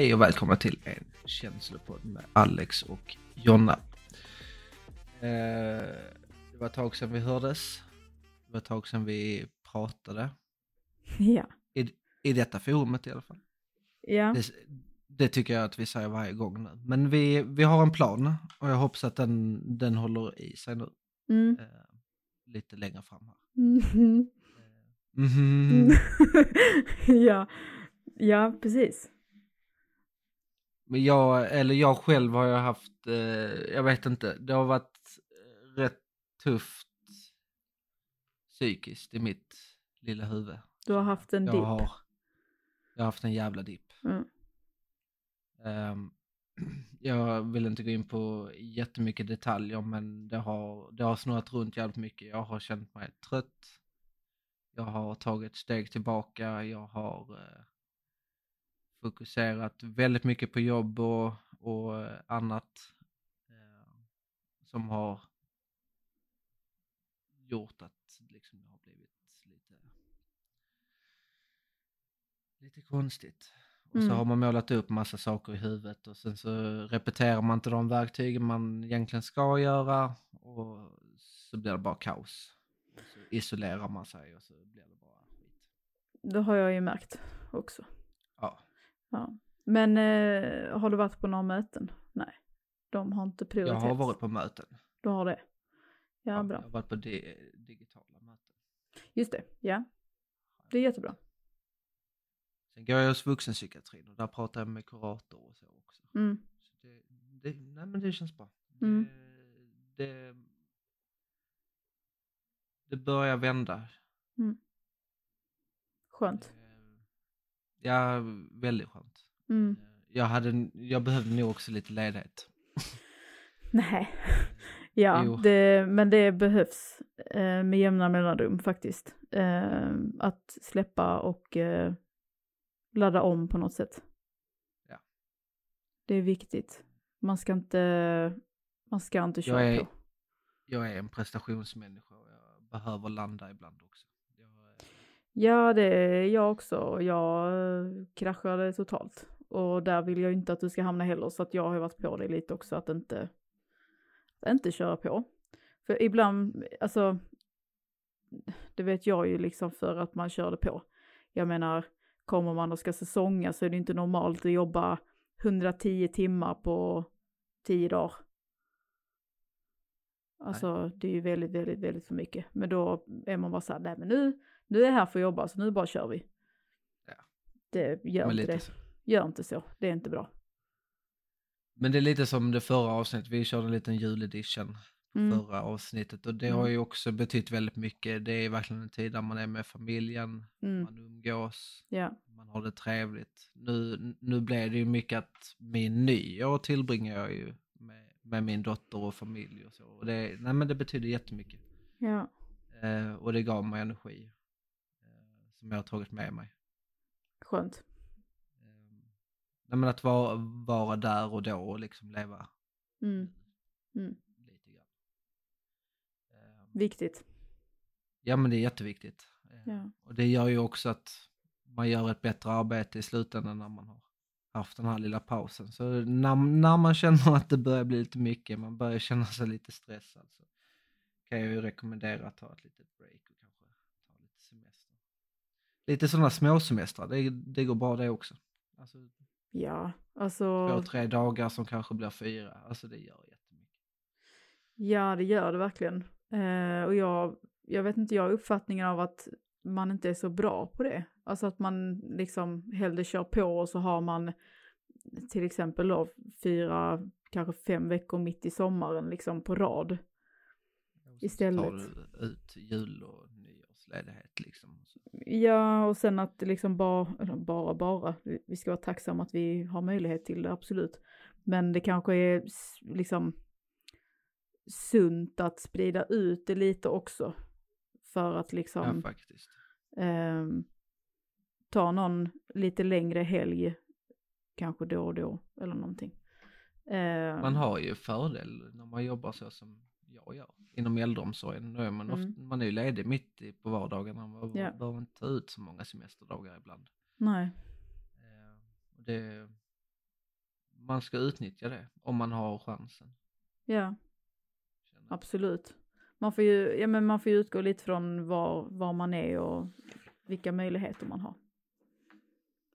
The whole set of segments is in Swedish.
Hej och välkomna till en känslopodd med Alex och Jonna. Eh, det var ett tag sedan vi hördes. Det var ett tag sedan vi pratade. Ja. I, i detta forumet i alla fall. Ja. Det, det tycker jag att vi säger varje gång nu. Men vi, vi har en plan och jag hoppas att den, den håller i sig nu. Mm. Eh, lite längre fram här. Mhm. Mhm. ja. Ja, precis. Men jag, eller jag själv har jag haft, eh, jag vet inte, det har varit eh, rätt tufft psykiskt i mitt lilla huvud. Du har haft en jag dipp. Har, jag har haft en jävla dipp. Mm. Ehm, jag vill inte gå in på jättemycket detaljer men det har, det har snurrat runt jävligt mycket. Jag har känt mig trött. Jag har tagit steg tillbaka. Jag har eh, fokuserat väldigt mycket på jobb och, och annat eh, som har gjort att liksom, det har blivit lite, lite konstigt. Och så Mm. har man målat upp massa saker i huvudet och sen så repeterar man inte de verktygen man egentligen ska göra och så blir det bara kaos. Så isolerar man sig och så blir det bara skit. Det har jag ju märkt också. Ja, Ja. Men eh, har du varit på några möten? Nej. De har inte jag prioriterat. har varit på möten. Du har det? Ja, Jag bra. har varit på di- digitala möten. Just det, ja. Det är jättebra. Sen går jag hos vuxenpsykiatrin och där pratar jag med kurator och så också. Mm. Så det, det, nej men det känns bra. Mm. Det, det, det börjar vända. Skönt. Eh, Ja, väldigt skönt. Mm. Eh, Jag, hade, jag behövde nog också lite ledighet. Nej. Ja, Jo. det, men det behövs eh, med jämna mellanrum faktiskt. Eh, att släppa och eh, ladda om på något sätt. Ja. Det är viktigt. Man ska inte, man ska inte köra är- på. Jag är en prestationsmänniska och jag behöver landa ibland också. Jag, eh, Ja, det är jag också. Jag eh, kraschade totalt. Och där vill jag inte att du ska hamna heller. Så att jag har varit på dig lite också att inte, att inte köra på. För ibland, alltså, det vet jag ju liksom för att man körde på. Jag menar, kommer man och ska säsonga så är det inte normalt att jobba 110 timmar på 10 dagar. Alltså det är ju väldigt, väldigt, väldigt för mycket. Men då är man bara så här, nej men nu, nu är jag här för att jobba så nu bara kör vi. Ja. Det gör men inte det. så. Gör inte så, det är inte bra. Men det är lite som det förra avsnittet, vi körde en liten juledition Mm. förra avsnittet och det Mm. har ju också betytt väldigt mycket. Det är verkligen en tid där man är med familjen, Mm. man umgås, Ja, man har det trevligt. Nu, nu blev det ju mycket att min nyår tillbringar jag ju med, med min dotter och familj och så. Och det, nej men det betyder jättemycket. ja, Eh, och det gav mig energi eh, som jag har tagit med mig. skönt. Eh, nej men att vara, vara där och då och liksom leva Mm. Mm. Viktigt. Ja men det är jätteviktigt. Eh, Ja. Och det gör ju också att man gör ett bättre arbete i slutändan när man har haft den här lilla pausen. Så när, när man känner att det börjar bli lite mycket, man börjar känna sig lite stressad så kan jag ju rekommendera att ta ett litet break och kanske ta lite semester. Lite sådana småsemestrar, det, det går bra det också. Alltså Ja, två, alltså, tre dagar som kanske blir fyra, alltså det gör jättemycket. ja det gör det verkligen. Eh, och jag, jag vet inte, jag har uppfattningen av att man inte är så bra på det. Alltså att man liksom hellre kör på och så har man till exempel då fyra, kanske fem veckor mitt i sommaren liksom på rad. Istället. tar du ut jul och nyårsledighet liksom. Ja, och sen att liksom bara, bara, bara, vi- ska vara tacksamma att vi har möjlighet till det, absolut. Men det kanske är liksom sunt att sprida ut det lite också. För att liksom Ja faktiskt. Ehm, ta någon lite längre helg, kanske då och då eller någonting. Ehm, Man har ju fördel när man jobbar så som jag gör inom äldreomsorgen. Då är man, Mm. ofta, man är ju ledig mitt i, på vardagarna. Man Ja. behöver inte ta ut så många semesterdagar ibland. Nej, Eh, det, man ska utnyttja det om man har chansen. ja. Absolut. Man får ju, ja, men man får utgå lite från var, var man är och vilka möjligheter man har.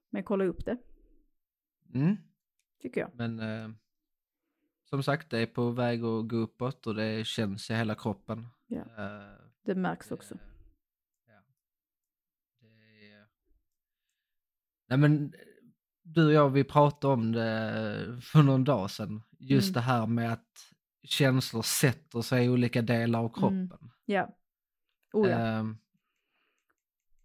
Men kolla upp det, Mm. tycker jag. Men eh, som sagt, det är på väg att gå uppåt och det känns i hela kroppen. Ja. Eh, Det märks det- också. Ja. Det är... Nej men, du och jag vi pratade om det för någon dag sedan. Just Mm. det här med att känslor sätter sig i olika delar av Mm. kroppen. Ja. Oh ja. Ehm,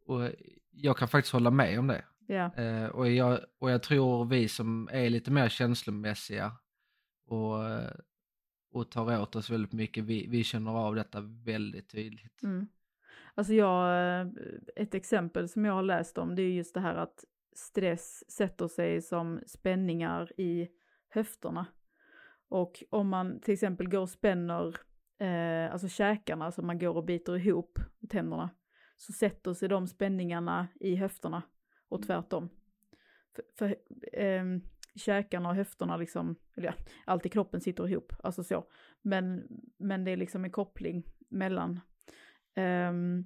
och jag kan faktiskt hålla med om det. ja. Eh, och, jag, och jag tror vi som är lite mer känslomässiga och, och tar åt oss väldigt mycket, vi, vi känner av detta väldigt tydligt. Mm. Alltså jag, eh, ett exempel som jag har läst om det är just det här att stress sätter sig som spänningar i höfterna. Och om man till exempel går och spänner, eh, alltså käkarna, alltså man går och biter ihop tänderna, så sätter sig de spänningarna i höfterna och tvärtom. För, för eh, käkarna och höfterna liksom, eller ja, allt i kroppen sitter ihop, alltså så. Men, men det är liksom en koppling mellan. Ehm,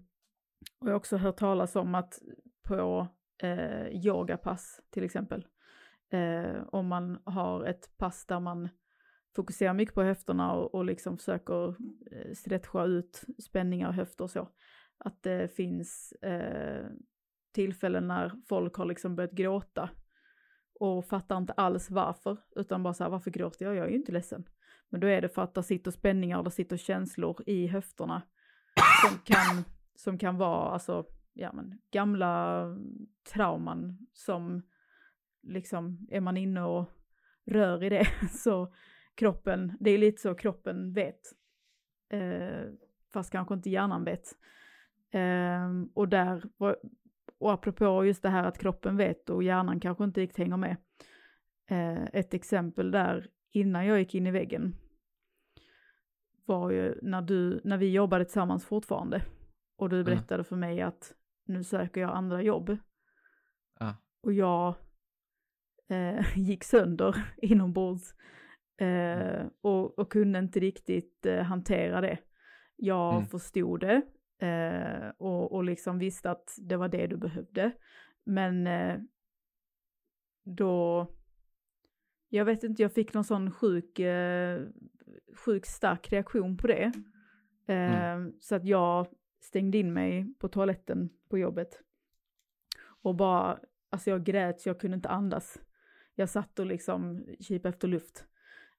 och jag har också hört talas om att på eh, yogapass till exempel, eh, om man har ett pass där man fokuserar mycket på höfterna och, och liksom försöker eh, stretcha ut spänningar och höfter och så, att det finns eh, tillfällen när folk har liksom börjat gråta och fattar inte alls varför, utan bara så här, varför gråter jag? Jag är ju inte ledsen. Men då är det för att det sitter spänningar och det sitter känslor i höfterna som kan, som kan vara alltså, ja, men, gamla trauman som liksom är man inne och rör i det så kroppen, det är lite så kroppen vet. Eh, fast kanske inte hjärnan vet. Eh, och där, och apropå just det här att kroppen vet och hjärnan kanske inte riktigt hänger med. Eh, ett exempel där innan jag gick in i väggen var ju när, du, när vi jobbade tillsammans fortfarande och du berättade för mig att nu söker jag andra jobb Ja. och jag eh, gick sönder inombords eh, och, och kunde inte riktigt eh, hantera det. Jag Mm. förstod det eh, och, och liksom visste att det var det du behövde. Men eh, då, jag vet inte, jag fick någon sån sjuk, eh, sjuk stark reaktion på det. Eh, Så att jag stängde in mig på toaletten på jobbet. Och bara, alltså jag grät så jag kunde inte andas. Jag satt och liksom kipade efter luft.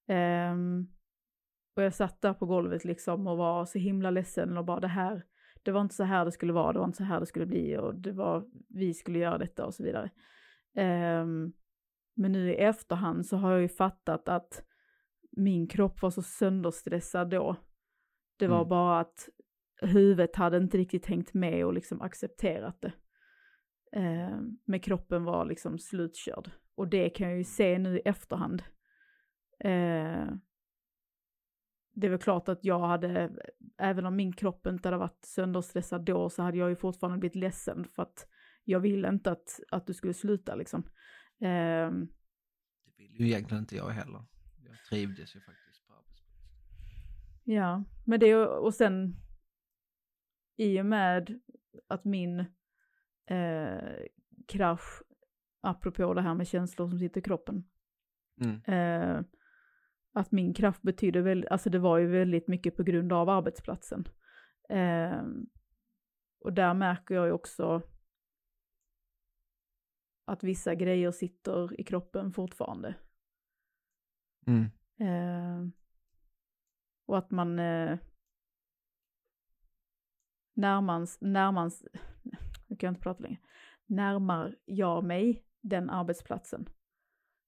Ehm, och jag satt där på golvet liksom och var så himla ledsen och bara det här, det var inte så här det skulle vara, det var inte så här det skulle bli och det var, vi skulle göra detta och så vidare. Ehm, men nu i efterhand så har jag ju fattat att min kropp var så sönderstressad då. Det var Mm. bara att huvudet hade inte riktigt hängt med och liksom accepterat det. Eh, men kroppen var liksom slutkörd. Och det kan jag ju se nu i efterhand. Eh, det är väl klart att jag hade, även om min kropp inte hade varit sönderstressad då, så hade jag ju fortfarande blivit ledsen för att jag ville inte att, att du skulle sluta liksom. Eh, Det vill ju egentligen inte jag heller. Jag trivdes ju faktiskt på arbetsplatsen. Ja, men det och sen i och med att min eh, krasch, apropå det här med känslor som sitter i kroppen, Mm. eh, att min kraft betyder väl, alltså det var ju väldigt mycket på grund av arbetsplatsen. Eh, och där märker jag ju också att vissa grejer sitter i kroppen fortfarande. Mm. Eh, och att man eh, närmans, nu kan jag inte prata längre, närmar jag mig den arbetsplatsen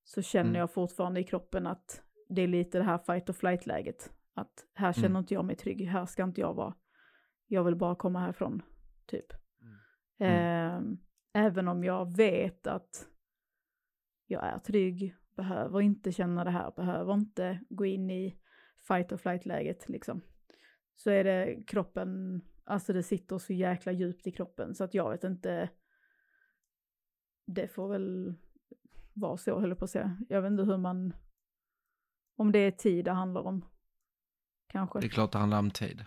så känner Mm. jag fortfarande i kroppen att det är lite det här fight or flight läget. Att här känner Mm. inte jag mig trygg, här ska inte jag vara. Jag vill bara komma härifrån, typ. Mm. Eh, även om jag vet att jag är trygg, behöver inte känna det här, behöver inte gå in i fight or flight läget liksom. Så är det kroppen, alltså det sitter så jäkla djupt i kroppen så att jag vet inte. Det får väl vara så höll jag på att säga. Jag vet inte hur man, om det är tid det handlar om. Kanske. Det är klart det handlar om tid.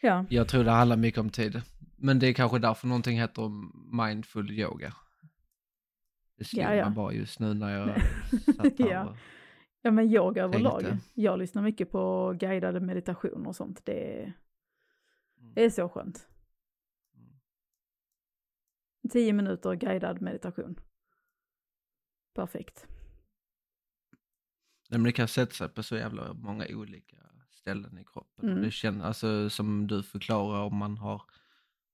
Ja, Jag tror det handlar mycket om tid. Men det är kanske därför någonting heter mindful yoga. Det slog Ja, ja. mig bara just nu när jag satt här. Ja. och- ja men yoga överlag. Jag lyssnar mycket på guidade meditationer och sånt. Det är, det är så skönt. Tio minuter guidad meditation. Perfekt. Nej, men det kan sätta sig på så jävla många olika ställen i kroppen. Mm. Det känns, alltså, som du förklarar, om man har,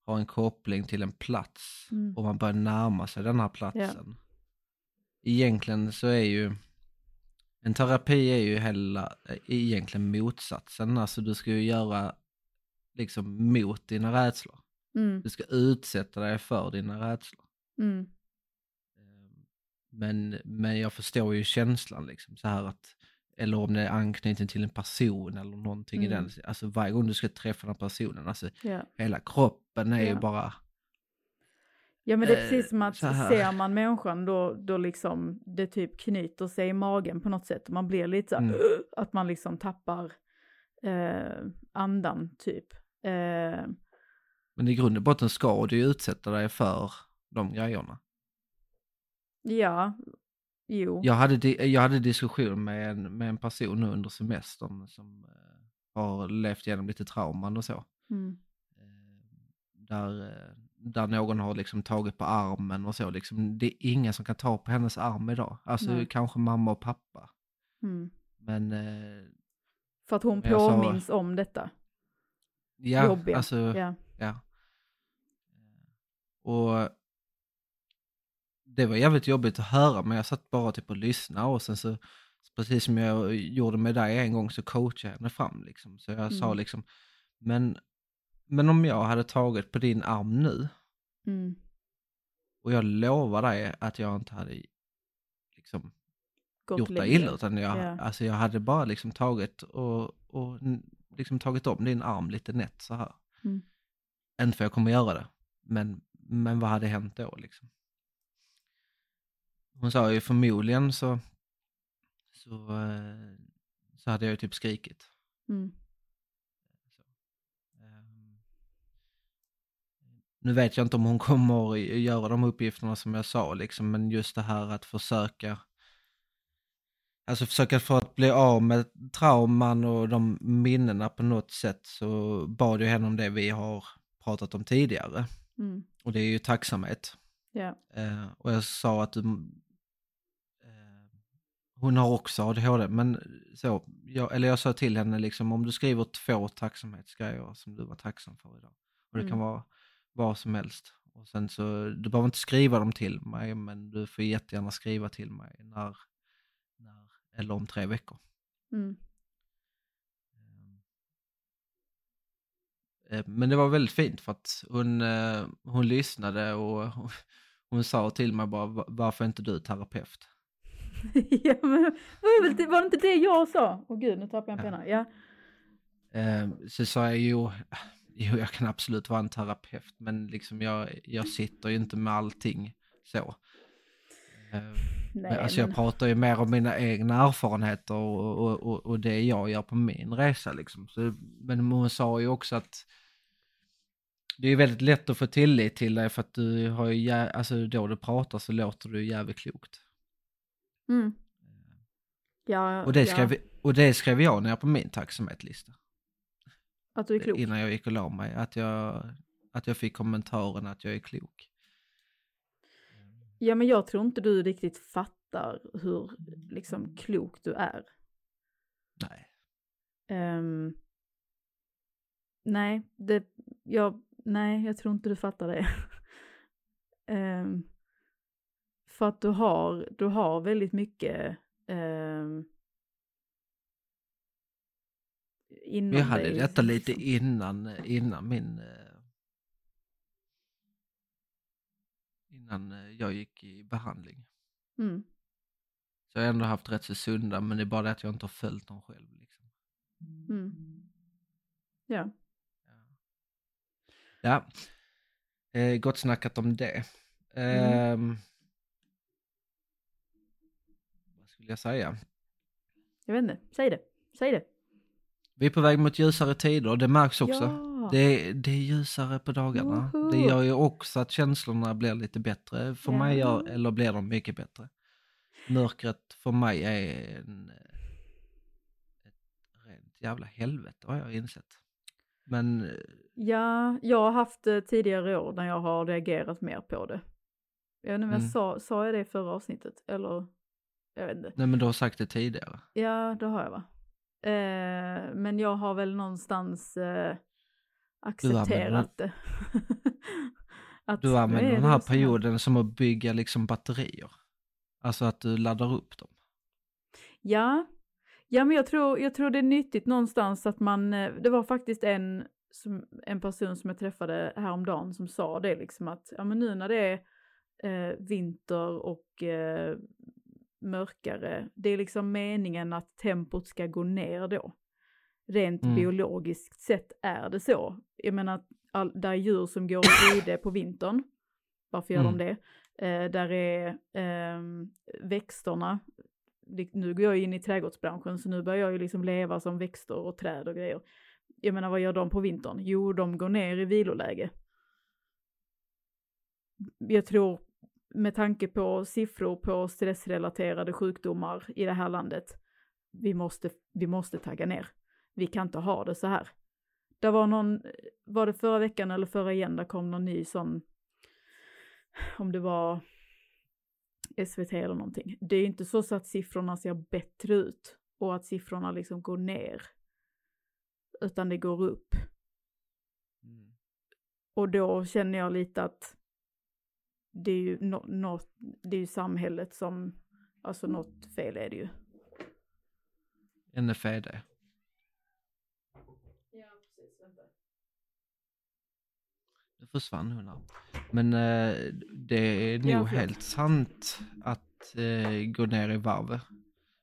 har en koppling till en plats Mm. och man börjar närma sig den här platsen. Egentligen så är ju en terapi är ju hela, är egentligen motsatsen. Alltså du ska ju göra liksom mot dina rädslor. Mm, Du ska utsätta dig för dina rädslor. mm, Men, men jag förstår ju känslan liksom så här att, eller om det är anknytning till en person eller någonting Mm. i den, alltså varje gång du ska träffa den personen, alltså ja. hela kroppen är ju Ja. bara, ja men det är Eh, precis som att ser man människan då, då liksom det typ knyter sig i magen på något sätt. Man blir lite så Mm. att man liksom tappar eh, andan typ. Eh, men i grund och botten ska du ju utsätta dig för de grejerna. Ja, jo. Jag hade, jag hade diskussion med en, med en person nu under semestern som eh, har levt igenom lite trauman och så. Mm, Eh, Där, eh, där någon har liksom tagit på armen och så. Liksom, det är ingen som kan ta på hennes arm idag. Alltså Nej. kanske mamma och pappa. mm. Men För att hon jag sa- påminns om detta. ja, Jobbiga. alltså Ja. ja. Och det var jävligt jobbigt att höra men jag satt bara typ och lyssnade och sen så precis som jag gjorde med dig en gång så coachade jag henne fram liksom. Så jag sa Mm. liksom, men, men om jag hade tagit på din arm nu Mm, och jag lovar dig att jag inte hade liksom gått gjort dig illa utan jag, Ja. alltså jag hade bara liksom tagit och, och liksom tagit om din arm lite nätt så här. Mm. Inte för jag kommer göra det, men, men vad hade hänt då liksom? Hon sa ju förmodligen så, så, eh, så hade jag ju typ skrikit. Mm, Ehm, Nu vet jag inte om hon kommer göra de uppgifterna som jag sa liksom, men just det här att försöka Alltså försöka få att bli av med trauman och de minnena på något sätt så bad jag henne om det vi har pratat om tidigare. mm, Och det är ju tacksamhet. ja. Eh, och jag sa att du, hon har också ADHD, men så, jag, eller jag sa till henne liksom om du skriver två tacksamhetsgrejer som du var tacksam för idag. Och det kan Mm. vara vad som helst. Och sen så, du behöver inte skriva dem till mig, men du får jättegärna skriva till mig när, när eller om tre veckor. Mm, Eh, Men det var väldigt fint för att hon, eh, hon lyssnade och hon, sa till mig bara "Va- varför är inte du terapeut? ja, men var det, var det inte det jag sa? Åh gud, nu tappade jag en penna. Ja. Eh, Så sa jag jo, jo, jag kan absolut vara en terapeut men liksom jag, jag sitter ju inte med allting så. Eh, Nej, alltså jag men, pratar ju mer om mina egna erfarenheter och, och, och, och det jag gör på min resa liksom. Så, men hon sa ju också att det är väldigt lätt att få tillit till dig för att du har ju, alltså då du pratar så låter du jävligt klokt. Mm. ja, Och det ja, skrev, och det skrev jag ner på min tacksamhetslista. att du är klok. Innan jag gick och la mig, att jag, att jag fick kommentaren att jag är klok. Ja, men jag tror inte du riktigt fattar hur liksom klok du är. Nej. Ehm, nej, det, jag, nej, jag tror inte du fattar det. Ehm, för att du har, du har väldigt mycket um, inom Vi hade dig, detta lite liksom. innan, innan min... eh, innan eh, jag gick i behandling. Mm. Så jag har ändå haft rätt så sunda, men det är bara det att jag inte har följt dem själv. Liksom. Mm. Ja. Ja, eh, gott snackat om det. Mm. Ehm, vad skulle jag säga? Jag vet inte, säg det, säg det. Vi är på väg mot ljusare tider och det märks också. Ja. Det, är, det är ljusare på dagarna. Woho! Det gör ju också att känslorna blir lite bättre. För mig Ja. gör, eller blir de mycket bättre. Mörkret för mig är en, eh, ett rent jävla helvete har jag insett. Men eh, Ja, jag har haft det tidigare år när jag har reagerat mer på det. Jag vet inte Mm. sa, sa jag det i förra avsnittet eller? Jag vet inte. nej men du har sagt det tidigare. Ja, det har jag va. Eh, men jag har väl någonstans eh, accepterat det. Att Du använder den här perioden som att bygga liksom batterier. Alltså att du laddar upp dem. Ja, ja men jag tror, jag tror det är nyttigt någonstans att man, eh, det var faktiskt en, som, en person som jag träffade häromdagen som sa det liksom att, ja men nu när det är eh, vinter och eh, mörkare, det är liksom meningen att tempot ska gå ner då. Rent Mm. biologiskt sett är det så. Jag menar, all, där är djur som går och rider på vintern. Varför gör Mm. de det? Eh, där är ehm, växterna, nu går jag in i trädgårdsbranschen så nu börjar jag ju liksom leva som växter och träd och grejer. Jag menar vad gör de på vintern? Jo, de går ner i viloläge. Jag tror med tanke på siffror på stressrelaterade sjukdomar i det här landet, vi måste, vi måste tagga ner. Vi kan inte ha det så här. Det var någon, var det förra veckan eller förra igen, där kom någon ny sån, om det var SVT eller någonting. Det är inte så, så att siffrorna ser bättre ut och att siffrorna liksom går ner. Utan det går upp. Och då känner jag lite att det är ju nå- något, det är ju samhället som, alltså något fel är det ju. NFED. Ja, precis, vänta. Det försvann hon här. Men eh, det är nog Ja, helt sant att eh, gå ner i varv.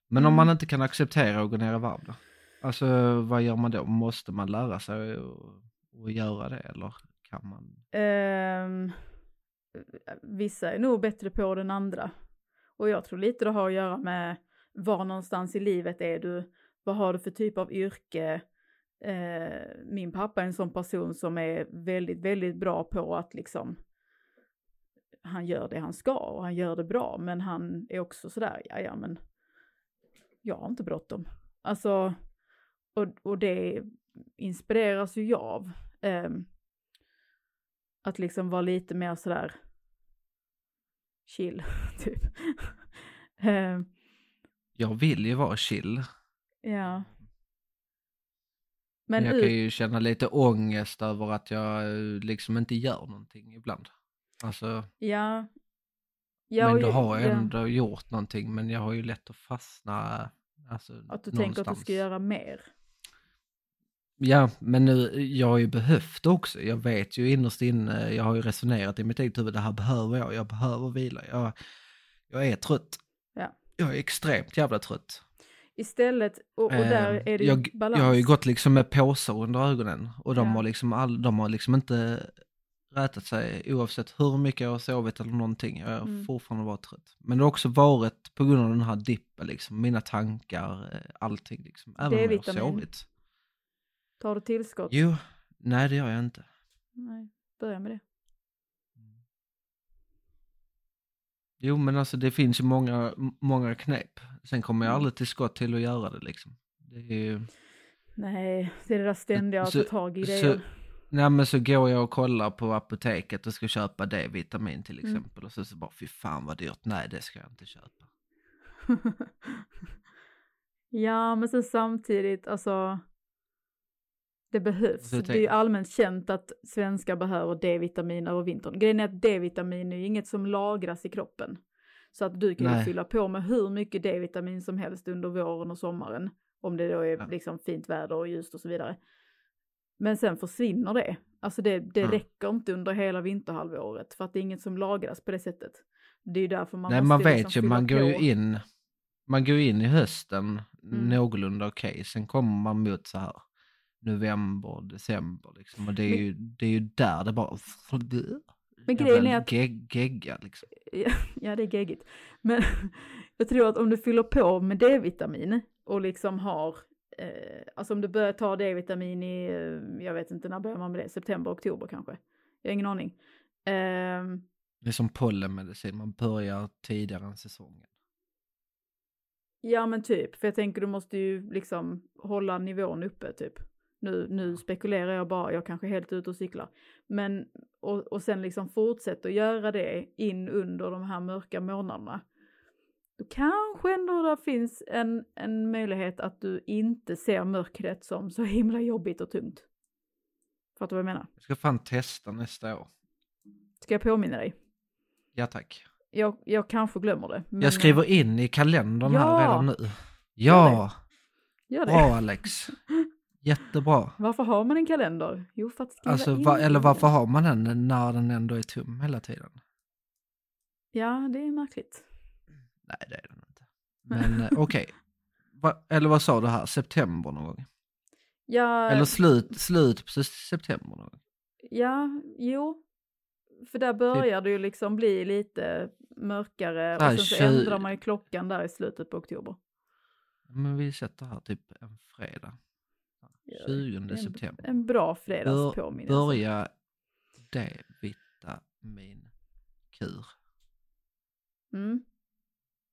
Men om Mm. man inte kan acceptera att gå ner i varv då? Alltså vad gör man då? Måste man lära sig att, göra det eller kan man? Ehm, vissa är nog bättre på den andra. Och jag tror lite det har att göra med var någonstans i livet är du, vad har du för typ av yrke? Eh, min pappa är en sån person som är väldigt, väldigt bra på att liksom han gör det han ska och han gör det bra men han är också sådär, ja ja men jag har inte bråttom. Alltså, och, och det inspireras ju jag av. Ehm, att liksom vara lite mer sådär chill, typ. Ehm, Jag vill ju vara chill. ja. Men jag kan ut, ju känna lite ångest över att jag eh, liksom inte gör någonting ibland. Alltså, ja. ja men då har jag ja, ändå gjort någonting men jag har ju lätt att fastna. Alltså, Att du tänker att du någonstans. ska göra mer. Ja, men nu, jag har ju behövt det också. Jag vet ju innerst inne, jag har ju resonerat i mitt eget huvud, det här behöver jag, jag behöver vila. Jag, jag är trött. Ja. Jag är extremt jävla trött. Istället, och, och där Eh, är det ju jag, balans. jag har ju gått liksom med påsar under ögonen och de, Ja. har, liksom all, de har liksom inte rätat sig oavsett hur mycket jag har sovit eller någonting. Jag har Mm. fortfarande varit trött. Men det har också varit på grund av den här dippen, liksom, mina tankar, eh, allting. Liksom, även om jag har sovit. Tar du tillskott? Jo, nej det gör jag inte. Nej, börja med det. Jo men alltså det finns ju många, många knep. Sen kommer jag Mm. aldrig till skott till att göra det liksom. Det är ju... Nej, det är det där ständiga att ta tag i det. Nej men så går jag och kollar på apoteket och ska köpa D-vitamin till Mm. exempel. Och så, så bara fy fan vad dyrt. Nej det ska jag inte köpa. ja, men sen samtidigt, alltså. Det behövs. Det är ju allmänt känt att svenskar behöver D-vitamin över vintern. Grejen är att D-vitamin är ju inget som lagras i kroppen. Så att du kan ju fylla på med hur mycket D-vitamin som helst under våren och sommaren. Om det då är Ja. liksom fint väder och ljust och så vidare. Men sen försvinner det. Alltså det, det Mm. räcker inte under hela vinterhalvåret för att det är inget som lagras på det sättet. Det är ju därför man Nej, måste man vet liksom ju, man går ju på. in, man går in i hösten Mm. någorlunda okej, sen kommer man mot så här november, december liksom, och det är, Men- ju, det är ju där det bara... Men grejen är att- Gegg, gegga liksom. Ja, det är geggigt. Men jag tror att om du fyller på med D-vitamin och liksom har, eh, alltså om du börjar ta D-vitamin i, eh, jag vet inte, när börjar man med det? September, oktober kanske? Jag har ingen aning. Ehm, Det är som pollenmedicin, man börjar tidigare än säsongen. ja men typ, för jag tänker du måste ju liksom hålla nivån uppe typ. Nu, nu spekulerar jag bara, jag kanske är helt ute och cyklar. Men, och, och sen liksom fortsätta att göra det in under de här mörka månaderna. Då kanske ändå det finns en, en möjlighet att du inte ser mörkret som så himla jobbigt och tungt. Fattar du vad jag menar? Jag ska fan testa nästa år. Ska jag påminna dig? Ja tack. Jag, jag kanske glömmer det. men- Jag skriver in i kalendern Ja! här redan nu. Ja, Gör det. bra Alex. Jättebra. Varför har man en kalender? Jo, för att skriva Alltså, in va, eller varför har man den när den ändå är tom hela tiden? Ja, det är märkligt. Nej, det är den inte. Men eh, okej. Va, eller vad sa du här, september någon gång? Ja, Eller slut, slut på september någon gång? ja, jo. För där börjar det ju liksom bli lite mörkare och sen så ändrar man ju klockan där i slutet på oktober. Men vi sätter här typ en fredag. Ja, 20 En, september. en bra Bör, fredagspåminnelse. börja D-vitaminkur. Mm.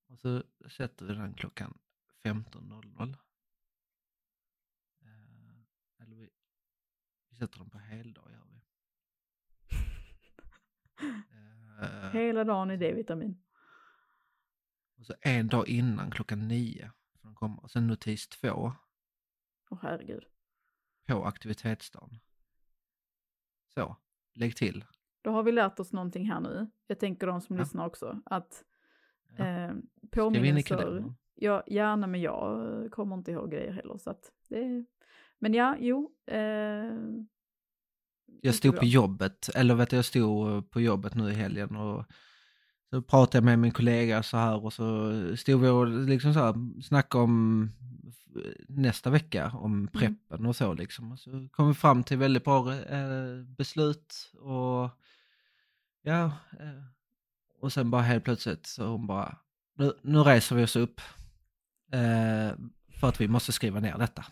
Och så sätter vi den klockan 15.00. Eh, eller vi, vi sätter den på heldag gör vi. Eh, Hela dagen är D-vitamin. och så en dag innan klockan nio. den. Och sen notis två Åh herregud. På aktivitetsdagen. Så, lägg till. Då har vi lärt oss någonting här nu. Jag tänker de som Ja. lyssnar också. Att Ja. eh, påminnelser. Ja, gärna men jag eh, kommer inte ihåg grejer heller. Så att det. Men ja, jo. Eh, Jag stod på jobbet, eller vet du, jag stod på jobbet nu i helgen och så pratade jag med min kollega så här och så stod vi och liksom så här snackade om nästa vecka, om preppen och så liksom. Och så kom vi fram till väldigt bra eh, beslut och ja, eh, och sen bara helt plötsligt så hon bara, nu, nu reser vi oss upp eh, för att vi måste skriva ner detta.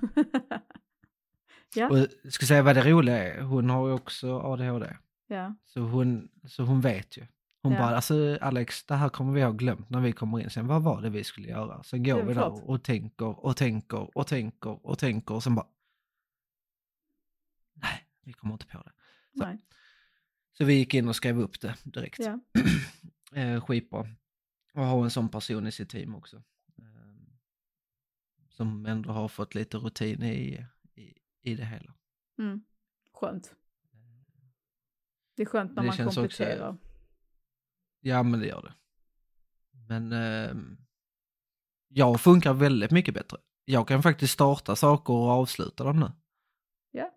ja, Och jag ska säga vad det roliga är, hon har ju också ADHD. ja, Så hon, så hon vet ju. Hon Ja. bara, alltså Alex, det här kommer vi ha glömt när vi kommer in sen. Vad var det vi skulle göra? Sen går vi klart. där och tänker och tänker och tänker och tänker och sen bara, nej, vi kommer inte på det. Så. nej, Så vi gick in och skrev upp det direkt. ja. Eh, skitbra. Och ha en sån person i sitt team också. Eh, som ändå har fått lite rutin i, i, i det hela. Mm. Skönt. Det är skönt när Det man känns också- kompletterar. Ja, men det gör det. Men eh, jag funkar väldigt mycket bättre. Jag kan faktiskt starta saker och avsluta dem nu. Ja.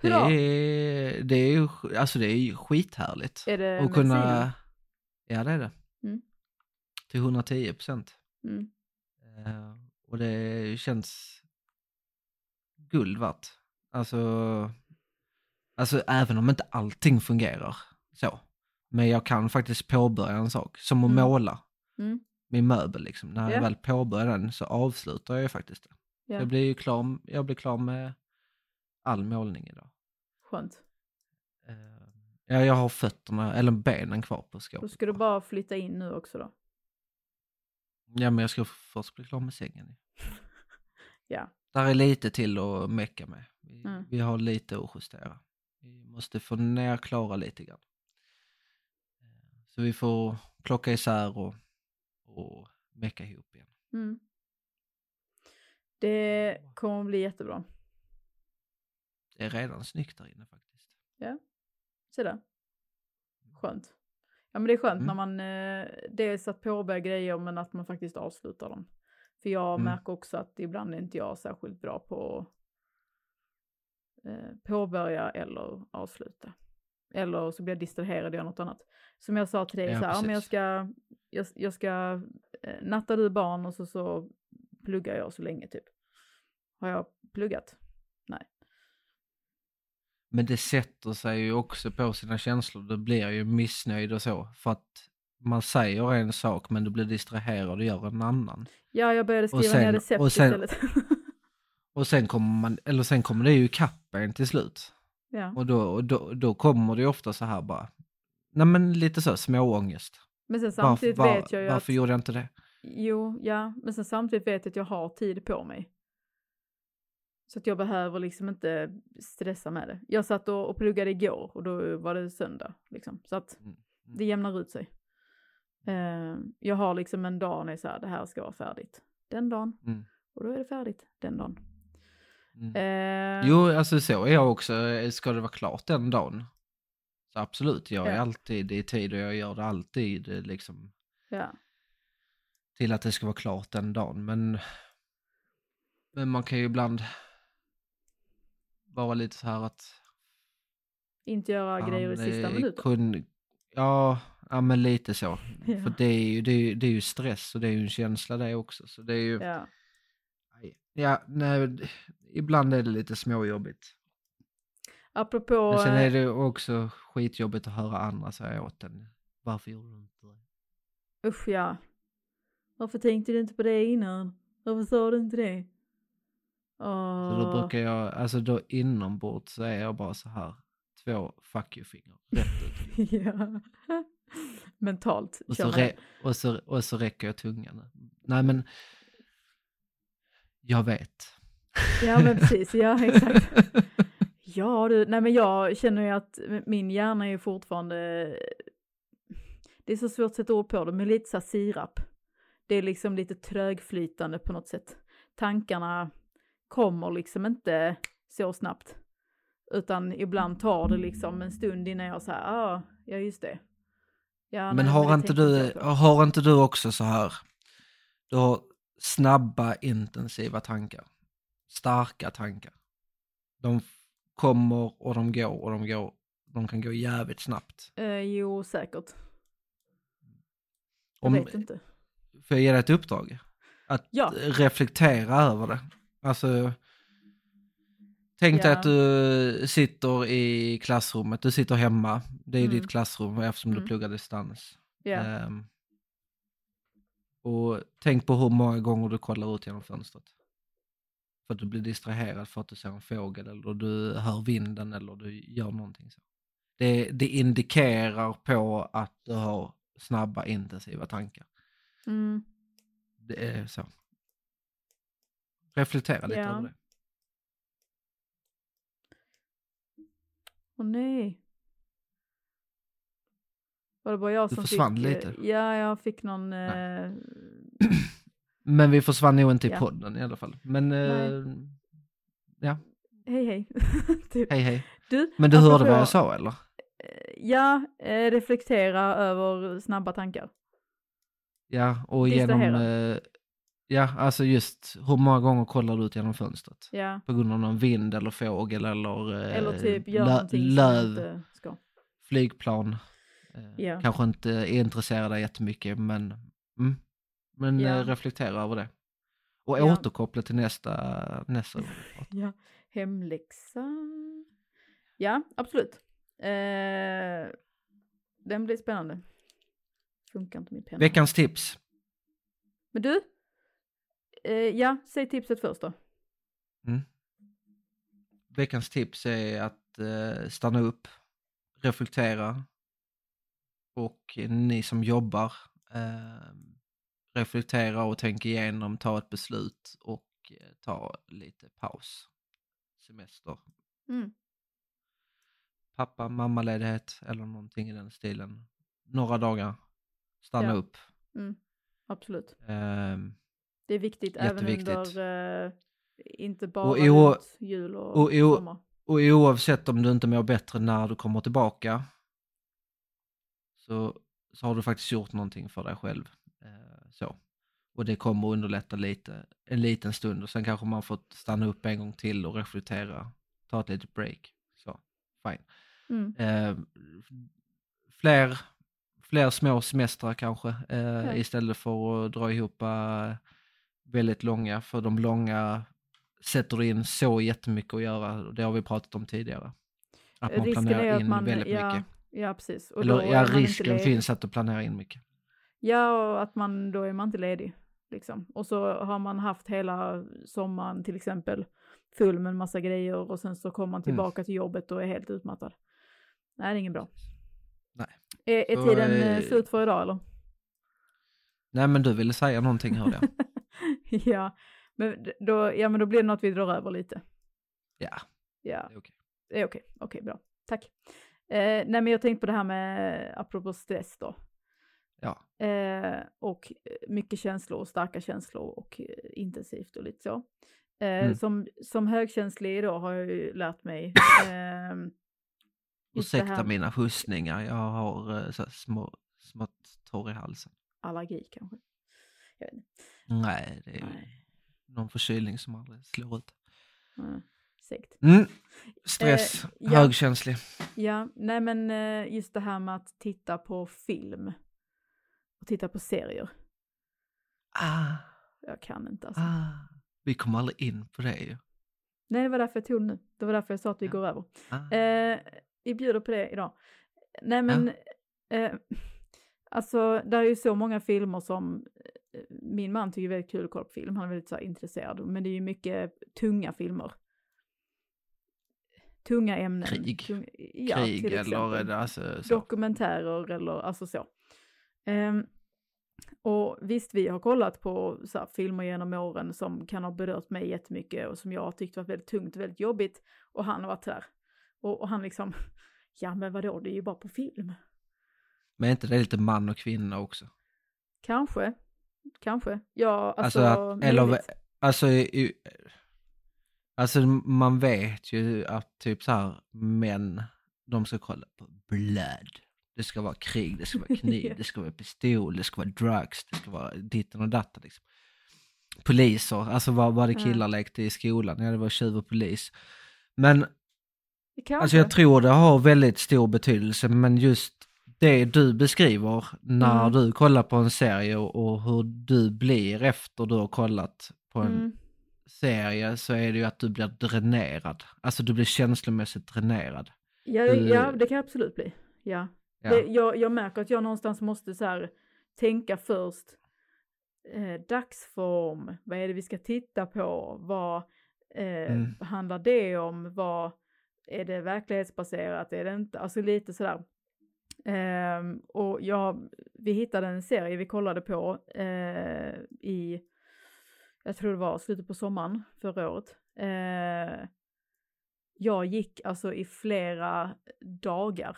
Det Hurra! är, det är alltså det är skithärligt. Är det att kunna... Ja, det är det. Mm. Till 110 procent. Mm. Eh, och det känns guld värt. Alltså, alltså även om inte allting fungerar så. Men jag kan faktiskt påbörja en sak, som att Mm. måla Mm. min möbel. Liksom. När Ja. jag väl påbörjar den så avslutar jag ju faktiskt det. Ja. Jag blir ju klar, jag blir klar med all målning idag. Skönt. Eh, ja, jag har fötterna, eller benen kvar på Då skåpet. ska du bara flytta in nu också då. Ja, men jag ska först bli klar med sängen. Ja. Där är lite till att mecka med. Vi, Mm. vi har lite att justera. Vi måste få ner Klara lite grann. Så vi får plocka isär och, och mecka ihop igen. Mm. Det kommer att bli jättebra. Det är redan snyggt där inne faktiskt. Se där. Skönt. Ja men det är skönt Mm. när man eh, dels att påbörja grejer men att man faktiskt avslutar dem. För jag Mm. märker också att ibland är inte jag särskilt bra på eh, påbörja eller avsluta. Eller så blir jag distraherad och gör något annat. Som jag sa till dig, Ja, så här, ja, men jag ska, jag, jag ska eh, natta du barn och så, så pluggar jag så länge typ. Har jag pluggat? Nej. Men det sätter sig ju också på sina känslor. Du blir ju missnöjd och så. För att man säger en sak men du blir distraherad och gör en annan. Ja, jag började skriva ner sen- recept och sen- istället. Och sen kommer man, eller sen kommer det ju ikapp en till slut. Ja. Och då, och då, då kommer det ju ofta så här bara, nej men lite så småångest. Men sen Varför, samtidigt var, vet jag ju varför att, gjorde jag inte det? jo, ja, men sen samtidigt vet jag att jag har tid på mig. Så att jag behöver liksom inte stressa med det. Jag satt och, och pluggade igår och då var det söndag liksom. Så att Mm. det jämnar ut sig. Eh, jag har liksom en dag när jag säger det här ska vara färdigt. Den dagen. Mm. Och då är det färdigt den dagen. Mm. Eh, Jo, alltså så är jag också. Ska det vara klart den dagen? Så absolut, jag är Ja. alltid i tid och jag gör det alltid eh, liksom Ja. till att det ska vara klart den dagen. Men, men man kan ju ibland vara lite så här att... Inte göra fan, grejer i sista minuten. kun- ja, ja, men lite så. Ja. För det är, ju, det, är det är ju stress och det är ju en känsla det också. Så det är ju... Ja. Ja, nej, ibland är det lite småjobbigt. Apropå... Men sen eh, är det också skitjobbigt att höra andra säga åt en. Varför gjorde du inte det? Usch ja. Varför tänkte du inte på det innan? Varför sa du inte det? Åh. Så då brukar jag, alltså då inombords så är jag bara så här. Två fuck you-fingrar rätt ut. ja. Mentalt. Och så, och, så, och så räcker jag tungan. Nej men, jag vet. Ja men precis, ja exakt. Ja du, nej men jag känner ju att min hjärna är ju fortfarande, det är så svårt att sätta ord på det, men lite så här sirap. Det är liksom lite trögflytande på något sätt. Tankarna kommer liksom inte så snabbt. Utan ibland tar det liksom en stund innan jag säger, ah, ja just det. Ja, Men nej, har det inte, du, har inte du också så här, du har snabba intensiva tankar, starka tankar. De kommer och de går och de går, de kan gå jävligt snabbt. Eh, jo, säkert. Jag Om, vet inte. får jag ge dig ett uppdrag? Att Ja. reflektera över det. Alltså, tänk dig Ja. att du sitter i klassrummet, du sitter hemma, det är Mm. ditt klassrum eftersom du Mm. pluggar distans. Ja. Ehm, och tänk på hur många gånger du kollar ut genom fönstret. För att du blir distraherad för att du ser en fågel eller du hör vinden eller du gör någonting så. Det, det indikerar på att du har snabba intensiva tankar. Mm. Det är så. Reflektera lite Ja. över det. Åh nej. Var det bara jag Du som försvann fick... eh, lite. Ja, jag fick någon... Eh, Men vi försvann nog inte i Ja. podden i alla fall. Men eh, ja, hej hej. typ. hej hej. Du, Men du hörde vad jag sa eller? eh, Ja, eh, reflektera över snabba tankar. Ja, och genom... Eh, ja, alltså just hur många gånger kollar du ut genom fönstret? Ja. På grund av någon vind eller fågel eller, eh, Eller typ gör lö- löv, flygplan. Eh, Ja. Kanske inte är intresserade jättemycket men, mm, men Ja. eh, reflektera över det. Och Ja. återkoppla till nästa, nästa. Ja, hemläxa. Ja, absolut. Eh, den blir spännande. Funkar inte min penna. Veckans tips. Men du? Eh, ja, säg tipset först då. Mm. Veckans tips är att eh, stanna upp, reflektera och ni som jobbar eh, reflektera och tänk igenom, ta ett beslut och eh, ta lite paus. Semester, Mm. pappa, mammaledighet eller någonting i den stilen. Några dagar, stanna Ja. upp. Mm. Absolut. Ehm, Det är viktigt även under, eh, inte bara Och runt jul och, och år- sommar. Och oavsett om du inte mår bättre när du kommer tillbaka så, så har du faktiskt gjort någonting för dig själv. Eh, så. Och det kommer underlätta lite, en liten stund och sen kanske man får stanna upp en gång till och reflektera, ta ett litet break. Så, fine. Mm. Eh, fler, fler små semestrar kanske, eh, Ja. istället för att dra ihop eh, väldigt långa, för de långa sätter du in så jättemycket att göra, det har vi pratat om tidigare. Att man Risken planerar in man, väldigt ja, mycket. Ja precis. Och Eller är ja, risken finns att du planerar in mycket. Ja, och att man, då är man inte ledig. Liksom. Och så har man haft hela sommaren till exempel full med en massa grejer och sen så kommer Mm. man tillbaka till jobbet och är helt utmattad. Nej, det är inget bra. Nej. Är, är tiden eh, eh, slut för idag eller? Nej men du ville säga någonting hörde jag. ja, men då, ja, men då blir det något vi drar över lite. Ja, Ja, det är okej. det är okej. Okej, bra. Tack. Eh, nej, men jag tänkte på det här med, apropå stress då. Ja. Eh, och mycket känslor, starka känslor och eh, intensivt och lite så. Eh, Mm. som, som högkänslig då har jag ju lärt mig. det Ursäkta mina hostningar, jag har eh, så små, smått torr i halsen. Allergi kanske. Nej, det är Nej. någon förkylning som aldrig slår ut. Mm, segt. Mm. Stress, Eh, ja. högkänslig. Ja, nej men eh, just det här med att titta på film. Och titta på serier. Ah, Jag kan inte alltså. ah. Vi kommer aldrig in på det ju. Nej, det var därför jag tog det nu. Det var därför jag sa att vi Ja. går över. Ah. Eh, vi bjuder på det idag. Nej men, eh, alltså det är ju så många filmer som eh, min man tycker är väldigt kul att kolla på film, han är väldigt så intresserad, men det är ju mycket tunga filmer. Tunga ämnen. Krig. Tung, ja, Krig till eller exempel. det alltså så. Dokumentärer eller alltså så. Ehm, och visst, vi har kollat på så här, filmer genom åren som kan ha berört mig jättemycket och som jag har tyckt varit väldigt tungt och väldigt jobbigt. Och han har varit där. Och, och han liksom, ja men vadå, det är ju bara på film. Men är inte det lite man och kvinna också? Kanske, kanske. Ja, alltså, Alltså, att, eller, alltså, alltså man vet ju att typ så här män, de ska kolla på blood. Det ska vara krig, det ska vara kniv, det ska vara pistol, det ska vara drugs, det ska vara ditten och datten liksom. Poliser, alltså vad var det killar lekte i skolan? Ja det var tjuv och polis. Men. Alltså jag tror det har väldigt stor betydelse, men just det du beskriver när Mm. du kollar på en serie och, och hur du blir efter du har kollat på en Mm. Serie så är det ju att du blir dränerad. Alltså du blir känslomässigt dränerad. Ja, du- ja, det kan jag absolut bli. Ja. Ja. Det, jag, jag märker att jag någonstans måste så här, tänka först. Eh, dagsform, vad är det vi ska titta på? Vad eh, Mm. handlar det om? Vad är det verklighetsbaserat? Är det inte? Alltså lite sådär. Ehm, och jag, vi hittade en serie vi kollade på eh, i, jag tror det var slutet på sommaren förra året. Eh, jag gick alltså i flera dagar,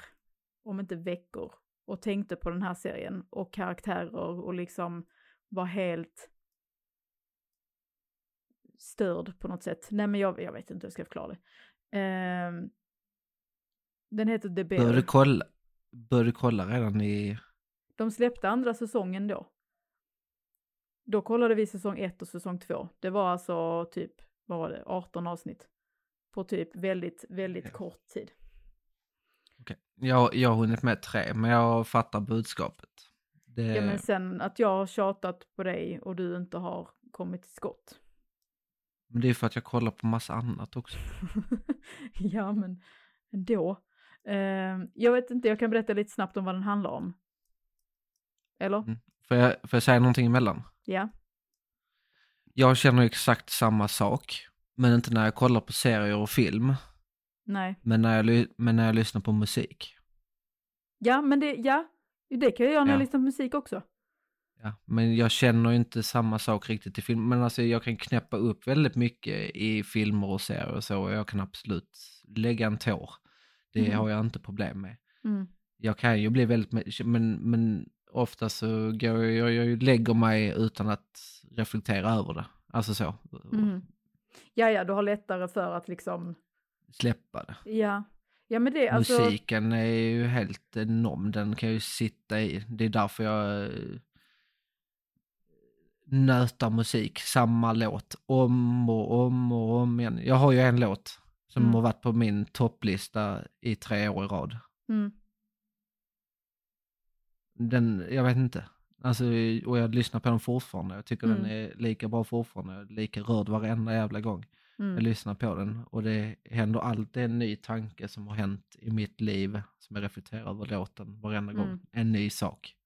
om inte veckor, och tänkte på den här serien och karaktärer och liksom var helt störd på något sätt. Nej men jag, jag vet inte hur jag ska förklara det. Ehm, den heter The Bear. Bör du kolla, bör du kolla redan i... De släppte andra säsongen då. Då kollade vi säsong ett och säsong två. Det var alltså typ, vad var det, 18 avsnitt. På typ väldigt, väldigt kort tid. Okej. Jag, jag har hunnit med tre, men jag fattar budskapet. Det, Ja men sen att jag har tjatat på dig och du inte har kommit till skott. men det är för att jag kollar på massa annat också. ja men ändå. Ehm, jag vet inte, jag kan berätta lite snabbt om vad den handlar om. Eller? Mm. Får jag, får jag säga någonting emellan? Ja. Jag känner exakt samma sak, men inte när jag kollar på serier och film, Nej. men när jag, men när jag lyssnar på musik. Ja men det, ja. Det kan jag göra när jag Ja. lyssnar på musik också. Ja, men jag känner inte samma sak riktigt i film, men alltså jag kan knäppa upp väldigt mycket i filmer och serier och så, och jag kan absolut lägga en tår. Det Mhm. har jag inte problem med. Mm. Jag kan ju bli väldigt, men, men ofta så går jag, jag, jag lägger mig utan att reflektera över det. Alltså så. Mm. Ja, ja, du har lättare för att liksom, Släppa det. ja. Ja, men det, alltså. Musiken är ju helt enorm, den kan ju sitta i. Det är därför jag eh, nötar musik, samma låt, om och om och om igen. Jag har ju en låt Som Mm. har varit på min topplista i tre år i rad. Mm. Den, jag vet inte. Alltså, och jag lyssnar på den fortfarande. Jag tycker den Mm. är lika bra fortfarande. Jag är lika rörd varenda jävla gång jag Mm. lyssnar på den. Och det händer alltid en ny tanke som har hänt i mitt liv som jag reflekterar över låten varenda gång. Mm. En ny sak.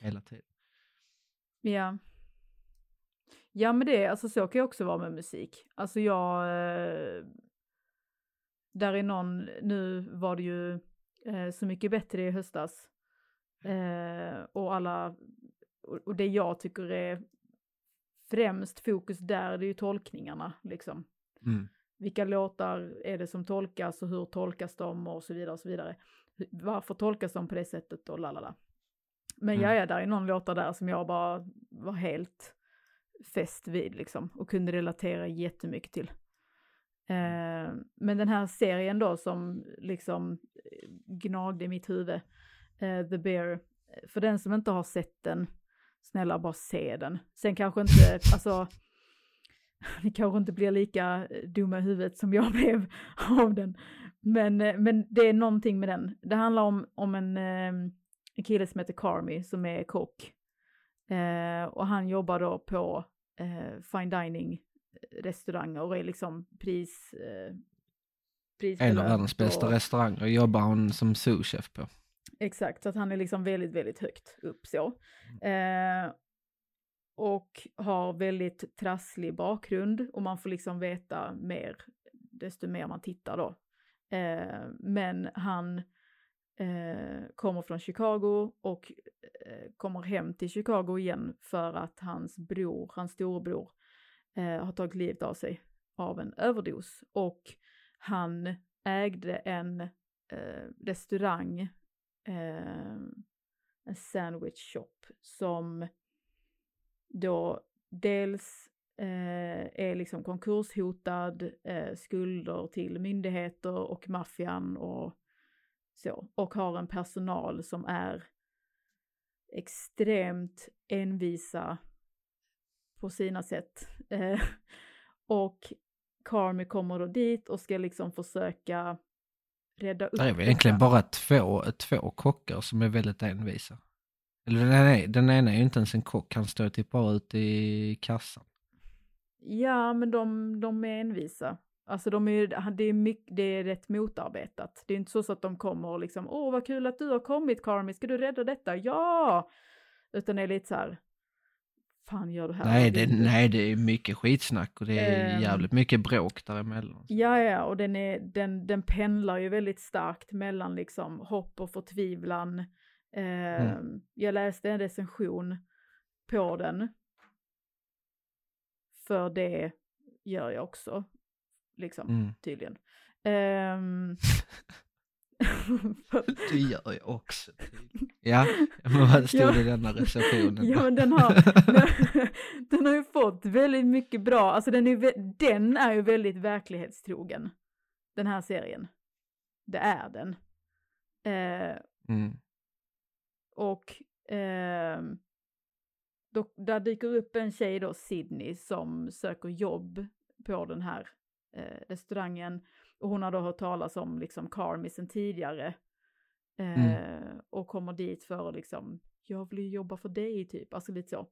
Hela tiden. Ja. Ja men det, alltså så kan jag också vara med musik. Alltså jag, eh, där är någon, nu var det ju eh, Så mycket bättre i höstas. Eh, och alla, och, och det jag tycker är främst fokus där, det är ju tolkningarna liksom. Mm. Vilka låtar är det som tolkas och hur tolkas de och så vidare och så vidare. Varför tolkas de på det sättet och lalala. Men Mm. jag är där i någon låtar där som jag bara var helt fäst vid liksom och kunde relatera jättemycket till. Eh, men den här serien då som liksom gnagde i mitt huvud, eh, The Bear, för den som inte har sett den, snälla bara se den. Sen kanske inte, alltså, ni kanske inte blir lika eh, dumma i huvudet som jag blev av den. Men, eh, men det är någonting med den. Det handlar om, om en, eh, en kille som heter Carmy som är kock. Eh, och han jobbar då på eh, fine dining restauranger och är liksom pris... Eh, En av världens bästa och- restauranger jobbar hon som souschef på. Exakt, så att han är liksom väldigt, väldigt högt upp så. Eh, och har väldigt trasslig bakgrund och man får liksom veta mer desto mer man tittar då. Eh, men han eh, kommer från Chicago och eh, kommer hem till Chicago igen för att hans bror, hans storebror, eh, har tagit livet av sig av en överdos. Och han ägde en eh, restaurang, eh, en sandwich shop som då dels eh, är liksom konkurshotad, eh, skulder till myndigheter och maffian och så. Och har en personal som är extremt envisa på sina sätt. Eh, och Carmy kommer då dit och ska liksom försöka rädda upp Det är egentligen bara två, två kockar som är väldigt envisa. Eller den ena, den ena är ju inte ens en kock, han står typ bara ute i kassan. Ja, men de, de är envisa. Alltså de är, det, är mycket, det är rätt motarbetat. Det är inte så, så att de kommer och liksom, åh vad kul att du har kommit Carmy, ska du rädda detta? Ja! Utan det är lite så här, fan gör du här? Nej det, du?" nej, det är mycket skitsnack och det är Ehm. jävligt mycket bråk däremellan. Ja, ja, och den, är, den, den pendlar ju väldigt starkt mellan liksom hopp och förtvivlan. Eh, Jag läste en recension på den. För det gör jag också, liksom, Mm. tydligen. Ehm, Det gör jag också. Ja, men vad stod Ja. det i denna recensionen? Ja, men den har, den har ju fått väldigt mycket bra, alltså den är, den är ju väldigt verklighetstrogen, den här serien. Det är den. Eh, Mm. och ehm, då, där dyker upp en tjej då, Sydney, som söker jobb på den här eh, restaurangen. Och hon har då hört talas om liksom Carmy sen tidigare. Eh, Och kommer dit för att liksom, jag vill ju jobba för dig typ, alltså lite så.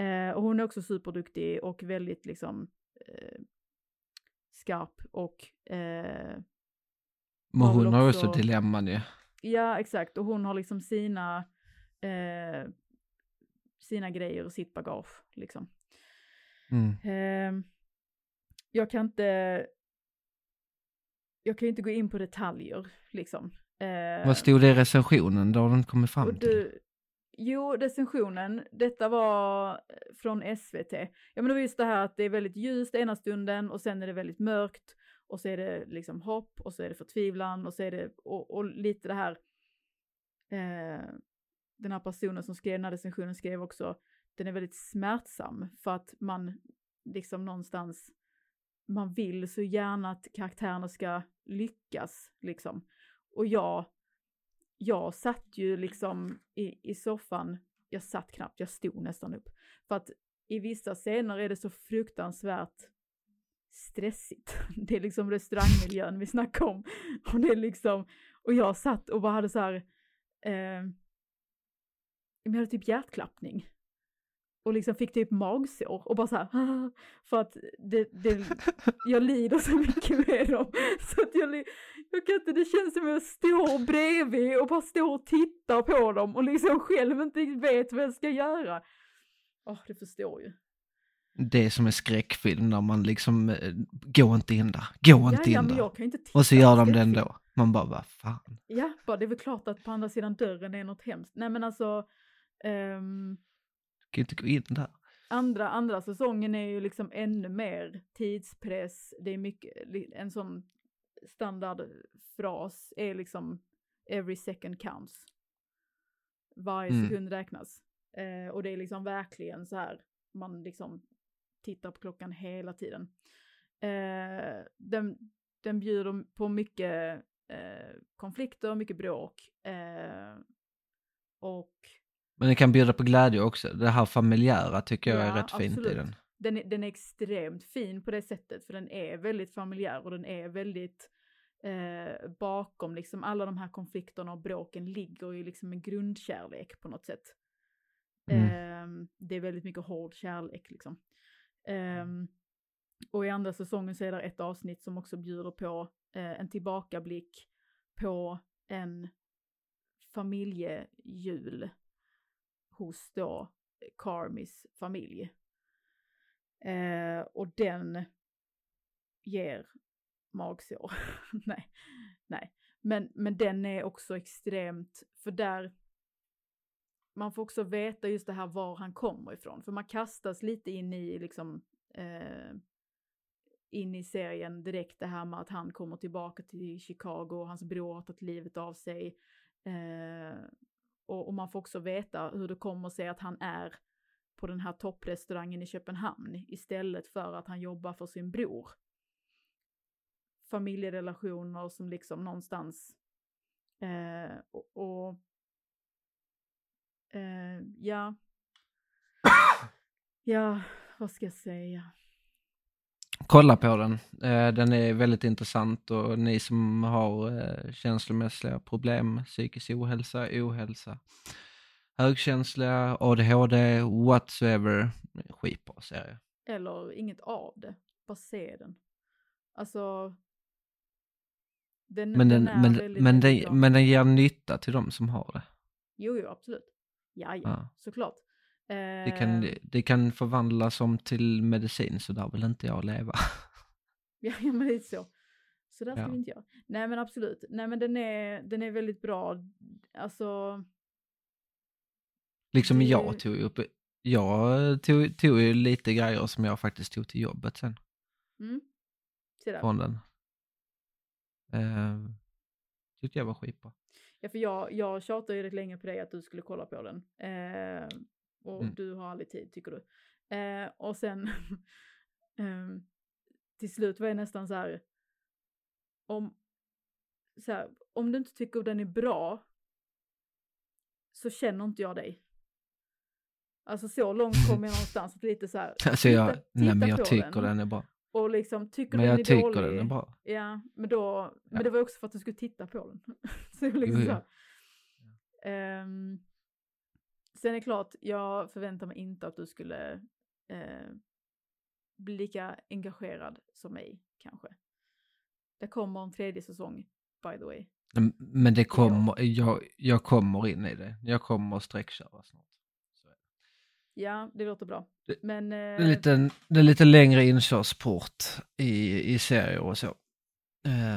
Eh, och hon är också superduktig och väldigt liksom eh, skarp och eh, Men hon har också också- dilemman ju. Ja, exakt. Och hon har liksom sina, eh, sina grejer och sitt bagage, liksom. Mm. Eh, jag kan inte, jag kan ju inte gå in på detaljer, liksom. Eh, Vad stod det i recensionen? Då har de kommit fram till. du, jo, recensionen, detta var från SVT. Ja, men det var just det här att det är väldigt ljust ena stunden och sen är det väldigt mörkt och så är det liksom hopp och så är det förtvivlan och så är det, och, och lite det här, eh, den här personen som skrev den här recensionen skrev också, den är väldigt smärtsam för att man liksom någonstans, man vill så gärna att karaktärerna ska lyckas liksom. Och jag, jag satt ju liksom i, i soffan, jag satt knappt, jag stod nästan upp. För att i vissa scener är det så fruktansvärt stressigt. Det är liksom restaurangmiljön vi snackar om. Och det är liksom, och jag satt och bara hade så här, eh, jag hade typ hjärtklappning. Och liksom fick typ magsår och bara så här, för att det, det, jag lider så mycket med dem. Så att jag, jag kan inte, det känns som att jag står bredvid och bara står och tittar på dem och liksom själv inte vet vad jag ska göra. Åh, oh, det förstår ju. Det är som en skräckfilm när man liksom, äh, gå inte in där, gå inte ja, in ja, där. och så gör de det ändå. Man bara, vad fan. Ja, bara, det är väl klart att på andra sidan dörren är något hemskt. Nej men alltså, um, kan inte gå in där. Andra, andra säsongen är ju liksom ännu mer tidspress, det är mycket, en sån standardfras är liksom every second counts. Varje mm. sekund räknas. Eh, och det är liksom verkligen så här, man liksom tittar på klockan hela tiden. Eh, den, den bjuder på mycket eh, konflikter, mycket bråk. Eh, och men den kan bjuda på glädje också. Det här familjära tycker jag ja, är rätt absolut. fint i den. Den är, den är extremt fin på det sättet, för den är väldigt familjär och den är väldigt eh, bakom liksom alla de här konflikterna och bråken ligger ju liksom en grundkärlek på något sätt. Mm. Eh, det är väldigt mycket hård kärlek liksom. Eh, och i andra säsongen så är det ett avsnitt som också bjuder på eh, en tillbakablick på en familjejul hos då eh, Carmis familj. Eh, och den ger magsår. nej, nej. Men, men den är också extremt, för där, man får också veta just det här var han kommer ifrån. För man kastas lite in i liksom, eh, in i serien direkt det här med att han kommer tillbaka till Chicago och hans bror har tagit livet av sig. Eh, och, och, man får också veta hur det kommer sig att han är på den här topprestaurangen i Köpenhamn istället för att han jobbar för sin bror. Familjerelationer som liksom någonstans eh, och, och eh, ja. Ja, vad ska jag säga? Kolla på den. Eh, den är väldigt intressant och ni som har eh, känslomässiga problem, psykisk ohälsa, ohälsa, högkänsliga, ADHD, whatsoever, skitbra serie. Eller inget av det, bara se den. Alltså, den, men den, den men, men, den, men den ger nytta till de som har det. Jo, jo, absolut. Ja, ja, ja. såklart. Det kan, eh. det kan förvandlas om till medicin, så där vill inte jag leva. ja, ja, men lite så. Så där ska ja. vi inte göra. Nej men absolut. Nej men den är, den är väldigt bra. Alltså. Liksom jag tog upp, jag tog, tog ju lite grejer som jag faktiskt tog till jobbet sen. Mm. Från den. Uh, tyckte jag var skitbra. Ja för jag, jag tjatade ju rätt länge på dig att du skulle kolla på den. Uh, och mm. du har aldrig tid tycker du. Eh, och sen eh, till slut var jag nästan så här, om, så här, om du inte tycker den är bra så känner inte jag dig. Alltså så långt kommer jag någonstans att lite så här. Alltså jag, titta, nej men jag tycker den. den är bra. Och liksom tycker men den är dålig. Jag tycker den är bra. Ja, men då, ja. men det var också för att du skulle titta på den. så liksom jo, så. Um, Sen är det klart, jag förväntar mig inte att du skulle eh, bli lika engagerad som mig kanske. Det kommer en tredje säsong, by the way. Men det kommer, jag, jag kommer in i det. Jag kommer att sträckköra snart. Ja, det låter bra. Men, det, är lite, det är lite längre inkörsport i, i serier och så.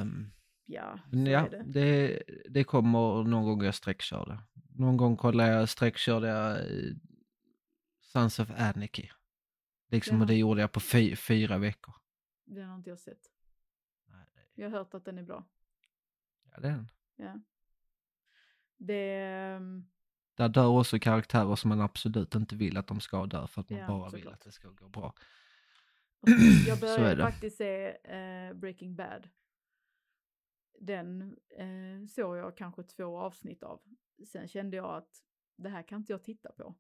Um, ja, så ja, det. det. Det, kommer någon gång jag sträckkör det. Någon gång kollade jag, sträckkörde jag Sons of Anarchy. Liksom, och det gjorde jag på fy, fyra veckor. Den har inte jag sett. Nej, det... Jag har hört att den är bra. Ja, det den. Ja. Det... Um... Där dör också karaktärer som man absolut inte vill att de ska dö för att man ja, bara vill klart. att det ska gå bra. Jag började faktiskt se uh, Breaking Bad. Den uh, såg jag kanske två avsnitt av sen kände jag att det här kan inte jag titta på.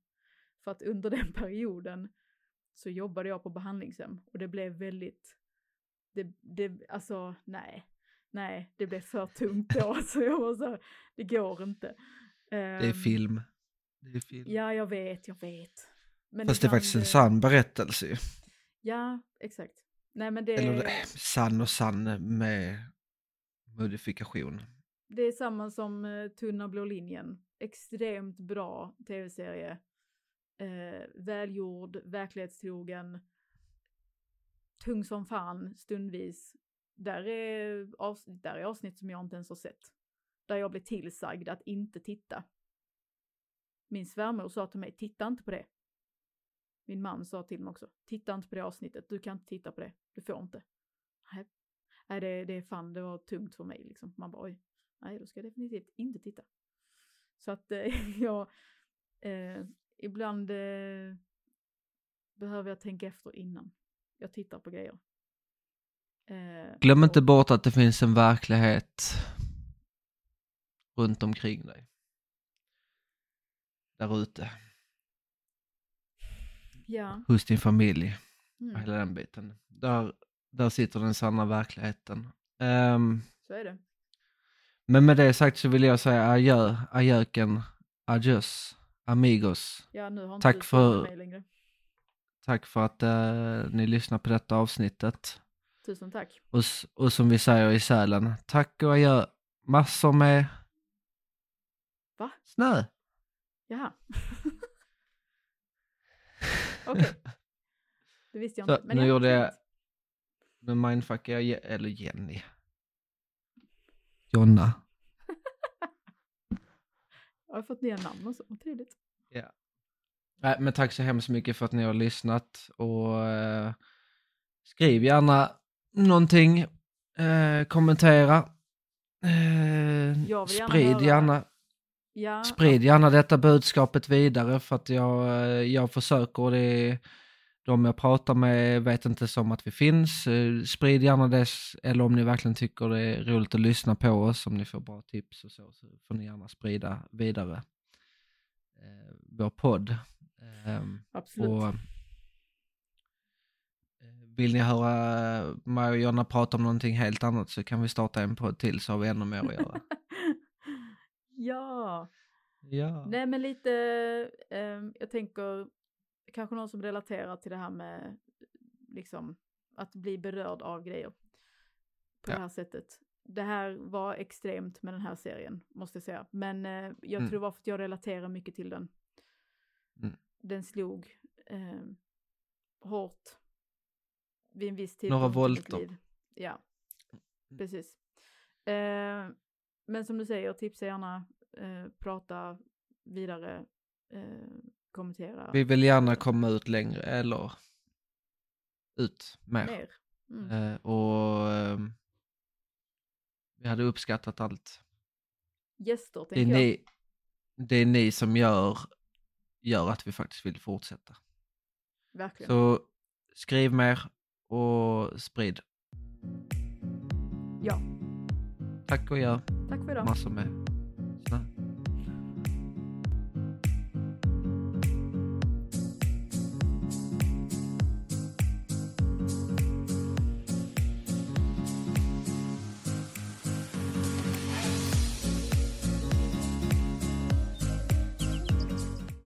För att under den perioden så jobbade jag på behandlingshem och det blev väldigt det, det, alltså nej, nej, det blev för tungt då. Så jag var så, det går inte. Det är Ehm, film. Det är film. Ja, jag vet, jag vet. Men Fast det är faktiskt en eh, sann berättelse. Ja, exakt. Nej, men det, Eller sann och sann med modifikation det är samma som eh, Tunna blå linjen. Extremt bra tv-serie. Eh, välgjord, verklighetstrogen. Tung som fan stundvis. Där är, avsnitt, där är avsnitt som jag inte ens har sett. Där jag blev tillsagd att inte titta. Min svärmor sa till mig, titta inte på det. Min man sa till mig också, titta inte på det avsnittet, du kan inte titta på det, du får inte. Nej, nej det, det är fan, det var tungt för mig liksom. Man bara, oj, nej då ska jag definitivt inte titta. Så att eh, jag, eh, ibland eh, behöver jag tänka efter innan jag tittar på grejer. Eh, Glöm inte bort att det finns en verklighet runt omkring dig. Där ute, Ja. hos din familj Mm, hela den biten. Där, där sitter den sanna verkligheten. Ehm, så är det. Men med det sagt så vill jag säga adjö, adjöken, adjöss, amigos. Ja, nu har inte Tack för- frågat mig längre. Tack för att eh, ni lyssnar på detta avsnittet. Tusen tack. Och, och som vi säger i Sälen, tack och adjö. Massor med Va? snö. Jaha. Okej. Det visste jag Så, inte. nu ja, gjorde jag-. Nu mindfuckar jag, eller Jenny. Jonna. Jag har fått nya namn och så. Vad trevligt. Nej, men tack så hemskt mycket för att ni har lyssnat och eh, skriv gärna någonting, eh, kommentera, eh, gärna sprid höra- gärna, Ja, sprid gärna detta budskapet vidare för att jag, eh, jag försöker och det de jag pratar med vet inte som att vi finns. Eh, Sprid gärna det eller om ni verkligen tycker det är roligt att lyssna på oss, om ni får bra tips och så, så får ni gärna sprida vidare eh, vår podd. Ehm, absolut. och, eh, vill ni höra mig och Jonna prata om någonting helt annat så kan vi starta en podd till så har vi ännu mer att göra. ja. ja. Nej men lite, ehm, jag tänker kanske någon som relaterar till det här med liksom att bli berörd av grejer på Ja. det här sättet. Det här var extremt med den här serien, måste jag säga. Men eh, jag Mm. tror det var för att jag relaterar mycket till den. Mm. Den slog eh, hårt vid en viss Några i mitt volter. Ja, Mm. precis. Eh, men som du säger, tipsa gärna, eh, prata vidare, eh, kommentera Vi vill gärna komma ut längre eller ut mer. mer. Mm. Eh, och ehm, vi hade uppskattat allt. Gäster Det är, jag. ni, det är ni som gör, gör att vi faktiskt vill fortsätta. Verkligen. Så skriv mer och sprid. Ja, Tack och gör tack för idag. massor med